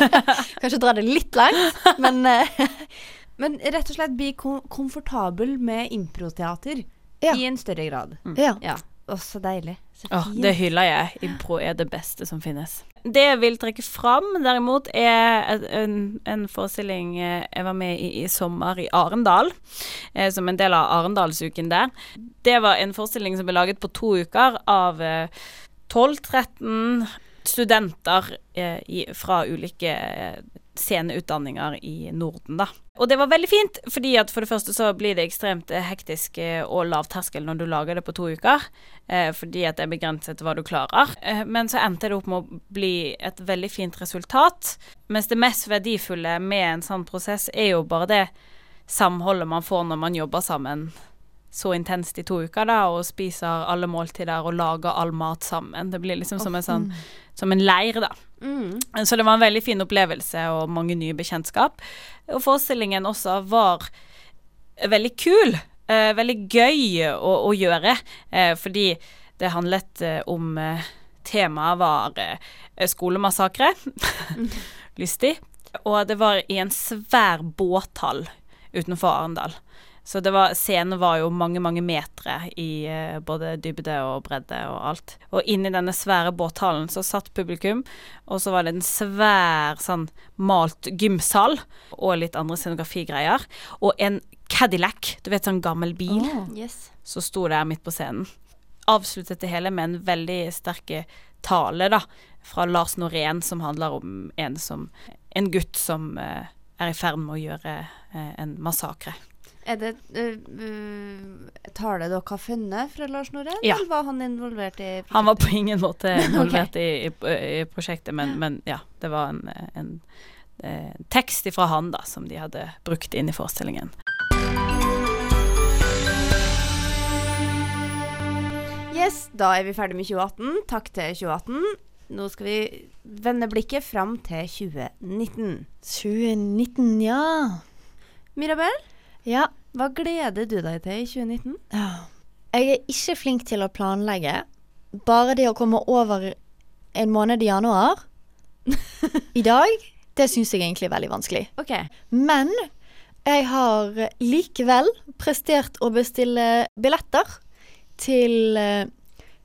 S3: Kanskje dra det litt langt, men eh,
S2: Men rett og slett bli kom komfortabel med improteater
S3: Ja.
S2: i en større grad.
S3: ja.
S2: Ja. Å, så deilig. Så fint.
S1: Oh, det hyller jeg. Impro er det beste som finnes. Det jeg vil trekke fram, derimot, er en, en forestilling eh, jeg var med i i sommer i Arendal. Eh, som en del av Arendalsuken der. Det var en forestilling som ble laget på to uker av eh, 12-13 studenter eh, i, fra ulike eh, sceneutdanninger i Norden, da. Og det var veldig fint, fordi at for det første så blir det ekstremt eh, hektisk og lav terskel når du lager det på to uker, eh, fordi at det er begrenset hva du klarer. Eh, men så endte det opp med å bli et veldig fint resultat. Mens det mest verdifulle med en sånn prosess er jo bare det samholdet man får når man jobber sammen så intenst i to uker da, og spiser alle måltider og lager all mat sammen. Det blir liksom som en sånn som en leir, da.
S2: Mm.
S1: Så det var en veldig fin opplevelse og mange nye bekjentskap. Og forestillingen også var veldig kul. Eh, veldig gøy å, å gjøre, eh, fordi det handlet eh, om eh, Temaet var eh, skolemassakre. Lystig. Og det var i en svær båthall utenfor Arendal. Så det var, scenen var jo mange, mange metere i eh, både dybde og bredde og alt. Og inni denne svære båthallen så satt publikum, og så var det en svær sånn malt gymsal og litt andre scenografigreier. Og en Cadillac, du vet sånn gammel bil,
S2: Yes.
S1: som sto der midt på scenen. Avsluttet det hele med en veldig sterk tale, da, fra Lars Norén, som handler om en som En gutt som eh, er i ferd med å gjøre eh, en massakre.
S2: Er det uh, uh, tale dere har funnet fra Lars Norén,
S1: Ja.
S2: eller var han involvert i prosjektet?
S1: Han var på ingen måte involvert i, i, i prosjektet, men, men ja, det var en, en, en tekst fra han da, som de hadde brukt inn i forestillingen.
S2: Yes, da er vi ferdig med 2018. Takk til 2018. Nå skal vi vende blikket fram til 2019.
S3: 2019, ja.
S2: Mirabel,
S3: Ja.
S2: hva gleder du deg til i 2019?
S3: Ja. Jeg er ikke flink til å planlegge. Bare det å komme over en måned i januar i dag, det syns jeg egentlig er veldig vanskelig.
S2: Okay.
S3: Men jeg har likevel prestert å bestille billetter til eh,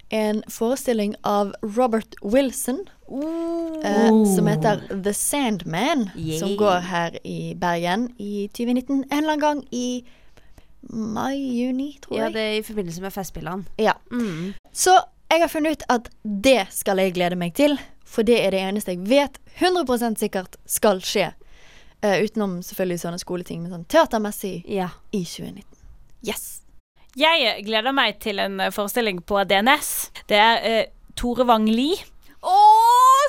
S3: en forestilling av Robert Wilson. Eh, som heter The Sandman, som går her i Bergen i 2019. En eller annen gang i mai-juni, tror
S2: Ja, det er i forbindelse med Festspillene.
S3: Ja.
S2: Mm.
S3: Så jeg har funnet ut at det skal jeg glede meg til, for det er det eneste jeg vet 100 sikkert skal skje. Uh, utenom selvfølgelig sånne skoleting, men sånn teatermessig
S2: Ja.
S3: i 2019. Yes.
S1: Jeg gleder meg til en eh, forestilling på DNS. Det er uh, Tore Wang Lie.
S2: Å,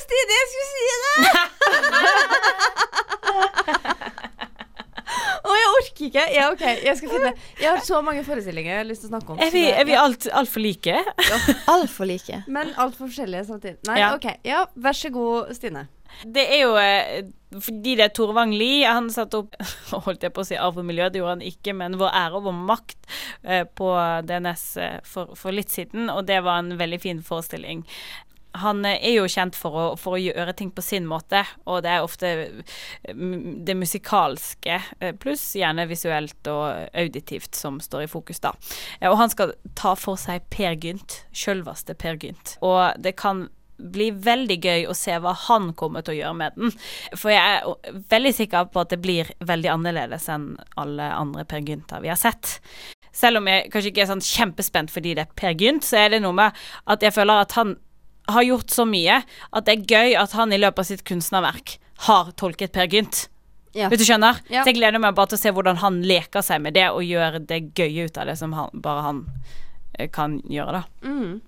S2: Stine, jeg skulle si det! Å, jeg orker ikke. Ja, OK, jeg skal finne Jeg har så mange forestillinger jeg har lyst til å snakke om.
S1: Er vi, er vi
S2: ja.
S1: alt, altfor like?
S3: Altfor like.
S2: Men altfor forskjellige samtidig. Nei,
S1: Ja.
S2: OK. Ja, vær så god, Stine.
S1: Det er jo eh, fordi det er Tore Wang Lie. Han satte opp Holdt jeg på å si Arv og miljø, det gjorde han ikke, men Vår ære og vår makt eh, på DNS eh, for, for litt siden, og det var en veldig fin forestilling. Han eh, er jo kjent for å, for å gjøre ting på sin måte, og det er ofte eh, det musikalske, eh, pluss gjerne visuelt og auditivt, som står i fokus, da. Og han skal ta for seg Per Gynt, sjølveste Per Gynt. Og det kan bli veldig gøy å se hva han kommer til å gjøre med den. For jeg er veldig sikker på at det blir veldig annerledes enn alle andre Per Gynter vi har sett. Selv om jeg kanskje ikke er sånn kjempespent fordi det er Per Gynt, så er det noe med at jeg føler at han har gjort så mye at det er gøy at han i løpet av sitt kunstnerverk har tolket Per Gynt.
S2: Ja.
S1: Hvis du skjønner?
S2: Ja.
S1: Så jeg gleder meg bare til å se hvordan han leker seg med det og gjør det gøye ut av det som han, bare han eh, kan gjøre, da.
S2: Mm.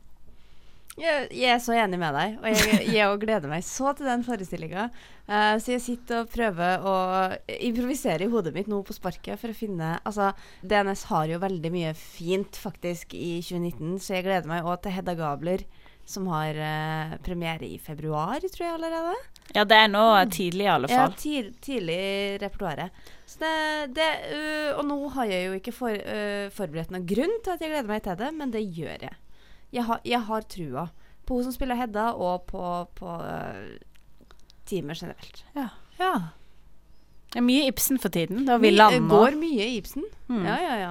S2: Jeg, jeg er så enig med deg, og jeg, jeg gleder meg så til den forestillinga. Uh, så jeg sitter og prøver å improvisere i hodet mitt nå på sparket for å finne Altså, DNS har jo veldig mye fint faktisk i 2019, så jeg gleder meg òg til Hedda Gabler, som har eh, premiere i februar, tror jeg allerede.
S1: Ja, det er nå tidlig i alle
S2: Ja,
S1: fall.
S2: tid, tidlig i repertoaret. Så det, det øh, Og nå har jeg jo ikke for, uh, forberedt noen grunn til at jeg gleder meg til det, men det gjør jeg. Jeg, har- jeg har trua på hun som spiller Hedda, og på, på uh, teamet generelt.
S3: Ja.
S1: Det er mye Ibsen for tiden. Da
S2: My-
S1: vi lander
S2: går mye i Ibsen.
S1: Mm.
S2: Ja, ja, ja.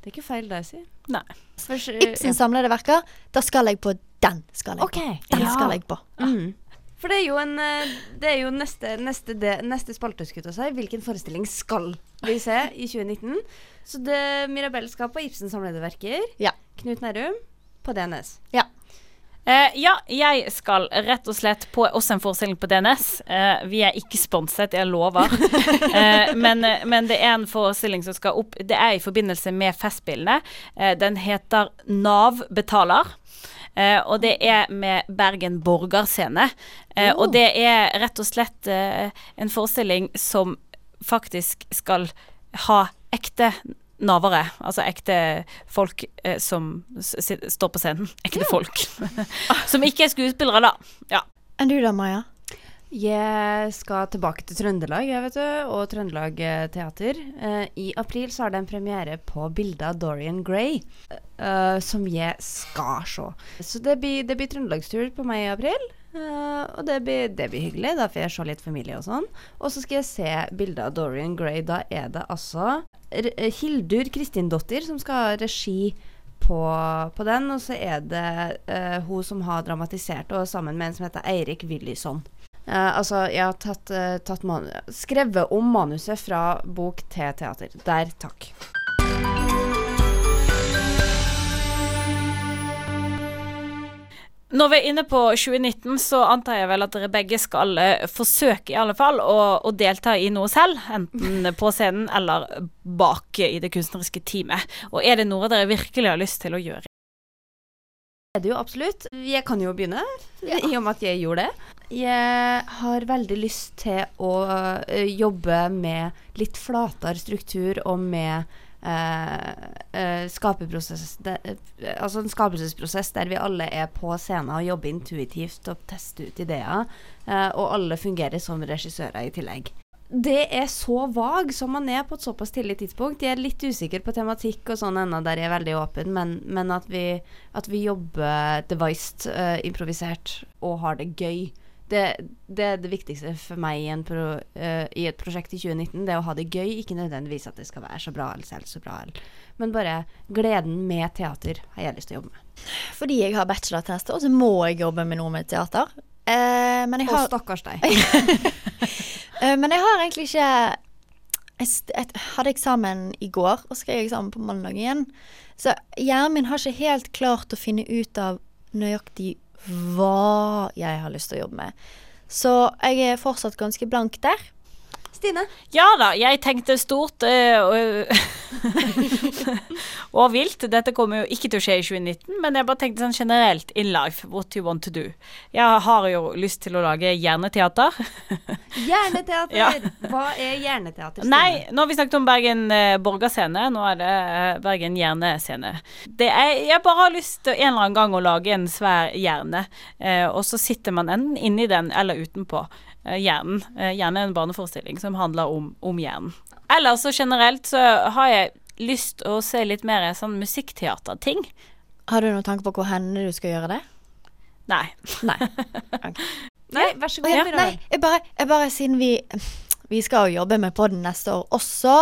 S2: Det er ikke feil, det jeg sier.
S1: Nei.
S2: Først, øh,
S3: Ibsens samlede verker, da skal jeg på den. skal jeg
S2: OK.
S3: på. Den
S1: Ja.
S3: skal jeg på.
S2: Mm. For det er jo, en, øh, det er jo neste, neste, neste spalte, skulle jeg si. Hvilken forestilling skal vi se i 2019? Så det, Mirabelle skal på Ibsens samlede verker.
S3: Ja.
S2: Knut Nærum på DNS.
S1: Eh, ja, jeg skal rett og slett på også en forestilling på DNS. Eh, vi er ikke sponset, jeg lover. eh, men, men det er en forestilling som skal opp Det er i forbindelse med Festspillene. Eh, den heter Nav betaler. Eh, og det er med Bergen Borgerscene. Eh,
S2: Oh.
S1: Og det er rett og slett eh, en forestilling som faktisk skal ha ekte navere. Altså ekte folk eh, som står på scenen. Ekte folk. som ikke er skuespillere, da. Ja.
S3: Enn du da, Maja?
S2: Jeg skal tilbake til Trøndelag, jeg vet du, og Trøndelag eh, Teater. Uh, I april så har det en premiere på bildet av Dorian Gray, uh, som jeg skal se. Så det blir, det blir trøndelagstur på meg i april. Uh, og det blir, det blir hyggelig, da får jeg se litt familie og sånn. Og så skal jeg se bildet av Dorian Gray. Da er det altså Hildur Kristindottir som skal ha regi på, på den, og så er det hun som har dramatisert, og sammen med en som heter Eirik Willysson. Eh, altså, jeg har tatt, uh, tatt skrevet om manuset fra bok til teater. Der, takk.
S1: Når vi er inne på 2019, så antar jeg vel at dere begge skal uh, forsøke i alle fall å, å delta i noe selv. Enten på scenen eller bak i det kunstneriske teamet. Og er det noe dere virkelig har lyst til å gjøre?
S2: Det er det jo absolutt. Jeg kan jo begynne, i og med at jeg gjorde det. Jeg har veldig lyst til å eh, jobbe med litt flatere struktur og med eh, eh, skaperprosess eh, Altså en skapelsesprosess der vi alle er på scenen og jobber intuitivt og tester ut ideer, eh, og alle fungerer som regissører i tillegg. Det er så vag som man er på et såpass tidlig tidspunkt. Jeg er litt usikker på tematikk og sånn ennå, der jeg er veldig åpen, men, men at, vi, at vi jobber devised, eh, improvisert og har det gøy. Det, det er det viktigste for meg i, pro, uh, i et prosjekt i 2019. Det å ha det gøy, ikke nødvendigvis at det skal være så bra eller selv så bra. Men bare gleden med teater har jeg lyst til å jobbe med.
S3: Fordi jeg har bachelortester, så må jeg jobbe med noe med teater. Uh, men, jeg
S2: Og stakkars deg.
S3: uh, men jeg har egentlig ikke jeg, jeg hadde eksamen i går, og skrev eksamen på mandag igjen. Så hjernen min har ikke helt klart å finne ut av nøyaktig hva jeg har lyst til å jobbe med. Så jeg er fortsatt ganske blank der.
S2: Stine?
S1: Ja da, jeg tenkte stort øh, og, vilt. Dette kommer jo ikke til å skje i 2019, men jeg bare tenkte sånn generelt in life, what you want to do. Jeg har jo lyst til å lage hjerneteater.
S2: Hjerneteater!
S1: Ja.
S2: Hva er hjerneteater? Stine?
S1: Nei, nå har vi snakket om Bergen eh, Borgerscene, nå er det eh, Bergen Hjernescene. Det er, jeg bare har lyst til en eller annen gang å lage en svær hjerne, eh, og så sitter man enten inni den eller utenpå eh, hjernen. er en barneforestilling som handler om, om hjernen. Eller så generelt så har jeg lyst å se litt mer sånn musikkteaterting.
S3: Har du noen tanke på hvor henne du skal gjøre det?
S1: Nei.
S3: Nei.
S2: Nei, vær så god.
S3: ja, nei, jeg bare, jeg bare siden vi Vi skal jo jobbe med podden neste år også.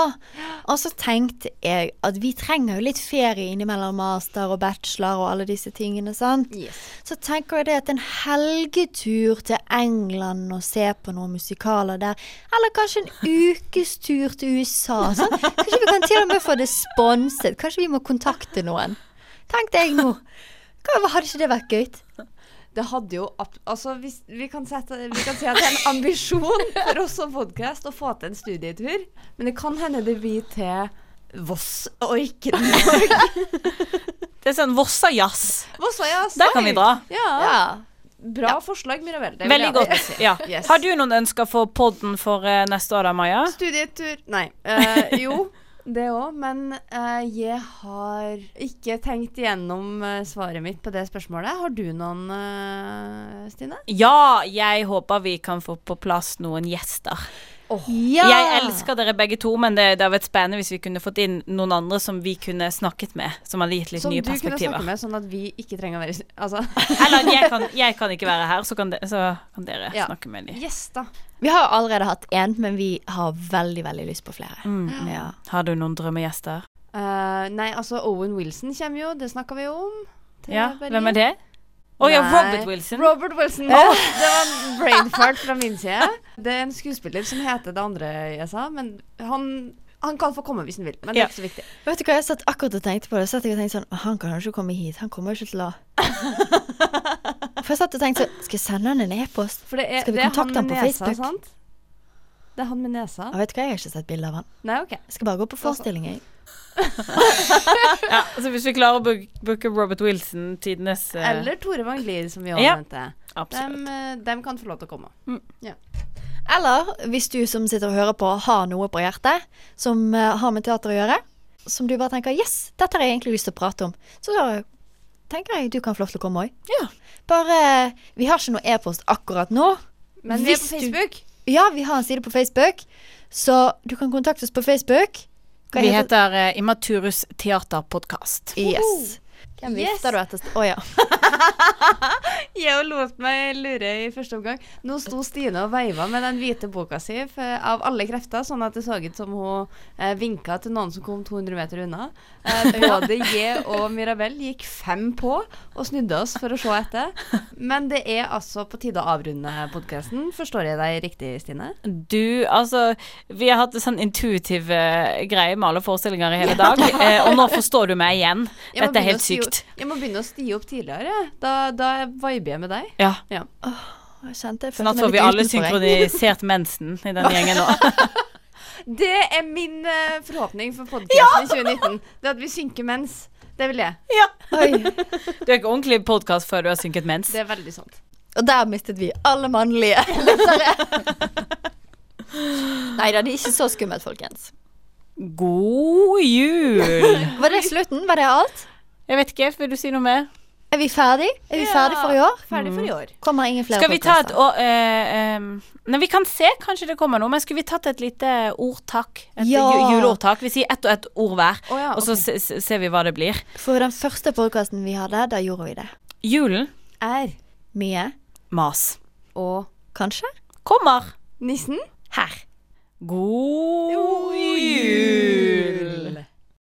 S3: Og så tenkte jeg at vi trenger jo litt ferie innimellom master og bachelor og alle disse tingene, sant.
S2: Yes.
S3: Så tenker jeg det at en helgetur til England og se på noen musikaler der, eller kanskje en ukestur til USA, sånn. Kanskje vi kan til og med få det sponset. Kanskje vi må kontakte noen. Tenkte jeg nå. Hva, hadde ikke det vært gøy?
S2: Det hadde jo Altså, hvis, vi, kan sette, vi kan si at det er en ambisjon for oss som podkast å få til en studietur. Men det kan hende det blir til Voss og ikke Norge.
S1: Det er sånn Vossa-jazz.
S2: Vossa, ja.
S1: Der kan vi dra.
S2: Ja.
S3: Ja.
S2: Bra forslag, Mirabel.
S1: Veldig
S2: jeg
S1: godt. Ja.
S2: Yes.
S1: Har du noen ønsker for podden for eh, neste år da, Maja?
S2: Studietur Nei. Uh, jo, det òg. Men eh, jeg har ikke tenkt igjennom eh, svaret mitt på det spørsmålet. Har du noen, eh, Stine?
S1: Ja, jeg håper vi kan få på plass noen gjester.
S3: Ja.
S1: Jeg elsker dere begge to, men det, det hadde vært spennende hvis vi kunne fått inn noen andre som vi kunne snakket med, som hadde gitt litt
S2: Som
S1: nye
S2: du kunne snakke med, sånn at vi ikke trenger å være Altså,
S1: Eller jeg kan, jeg kan ikke være her, så kan, de, så kan dere
S2: Ja.
S1: snakke med dem.
S2: Yes,
S3: Vi har jo allerede hatt én, men vi har veldig, veldig lyst på flere.
S1: Mm.
S3: Ja.
S1: Har du noen drømmegjester?
S2: Uh, nei, altså Owen Wilson kommer jo, det snakker vi jo om.
S1: Ja,
S2: Berlin.
S1: hvem er det? Å ja, Robert Wilson.
S2: Robert Wilson. Oh. det var en brain fart fra min side. Det er en skuespiller som heter det andre jeg sa, men han, han kan få komme hvis han vil. Men det er ikke så viktig.
S3: Vet du hva, jeg satt akkurat og tenkte på det. Satt jeg og tenkte sånn Han kan kanskje ikke komme hit. Han kommer ikke til å For jeg satt og tenkte sånn Skal jeg sende han en e-post? Skal vi
S2: han
S3: kontakte han på
S2: nesa,
S3: Facebook?
S2: sant? Det er han med nesa.
S3: Jeg vet hva, jeg har ikke sett bilde av han.
S2: Nei, OK.
S3: Jeg skal bare gå på forestilling, jeg.
S1: Ja, altså Hvis vi klarer å book- booke Robert Wilson, tidenes uh...
S2: Eller Tore Vanglier, som vi også
S1: Ja.
S2: Dem, eh, dem kan få lov til å komme.
S3: Ja Eller hvis du som sitter og hører på, har noe på hjertet som uh, har med teater å gjøre, som du bare tenker Yes, dette har jeg egentlig lyst til å prate om. Så da tenker jeg du kan få lov til å komme òg.
S1: Ja.
S3: Bare Vi har ikke noe e-post akkurat nå.
S2: Men vi er
S3: på
S2: på
S3: du-
S2: Facebook.
S3: Ja, vi har en side på Facebook, så du kan kontakte oss på Facebook. Hva
S1: Vi heter heter Immaturus Teaterpodkast.
S3: Yes. Hvem
S2: Yes.
S3: vifter du etter? Å oh, ja.
S2: Jeg og lot meg lure i første omgang. Nå sto Stine og veiva med den hvite boka si for, av alle krefter, sånn at det så ut som hun eh, vinka til noen som kom 200 meter unna. Eh, både jeg og Mirabel gikk fem på og snudde oss for å se etter. Men det er altså på tide å avrunde podkasten. Forstår jeg deg riktig, Stine?
S1: Du, altså Vi har hatt en sånn intuitiv eh, greie med alle forestillinger i hele dag, eh, og nå forstår du meg igjen. Dette er helt sykt.
S2: Jeg må begynne å stie opp tidligere. Da, da viber jeg med deg.
S1: Ja.
S3: Jeg kjente jeg
S1: Snart får vi alle synkronisert mensen i den gjengen nå.
S2: Det er min uh, forhåpning for podkasten i 2019. Det at vi synker mens. Det vil jeg.
S3: Ja.
S1: Du er ikke ordentlig podkast før du har synket mens.
S2: Det er veldig sant.
S3: Og der mistet vi alle mannlige lyttere. Nei da, det er ikke så skummelt, folkens.
S1: God jul!
S3: Var det slutten? Var det alt?
S1: Jeg vet ikke, vil du si noe mer?
S3: Er vi ferdig? Er vi ferdig for i år?
S2: Ferdig for i år.
S3: Kommer ingen flere
S1: Skal vi ta et
S3: podcaster?
S1: å, eh, em, Nei, vi kan se, kanskje det kommer noe, men skulle vi tatt et lite ordtak? Et
S3: Ja.
S1: ju- juleordtak? Vi sier ett og ett ord hver,
S2: oh, ja,
S1: og så
S2: ok.
S1: se, se- ser vi hva det blir.
S3: For den første podkasten vi hadde, da gjorde vi det.
S1: Julen
S2: Er
S3: Mye.
S1: mas.
S2: og kanskje
S1: Kommer
S2: nissen
S3: Her.
S1: god jul!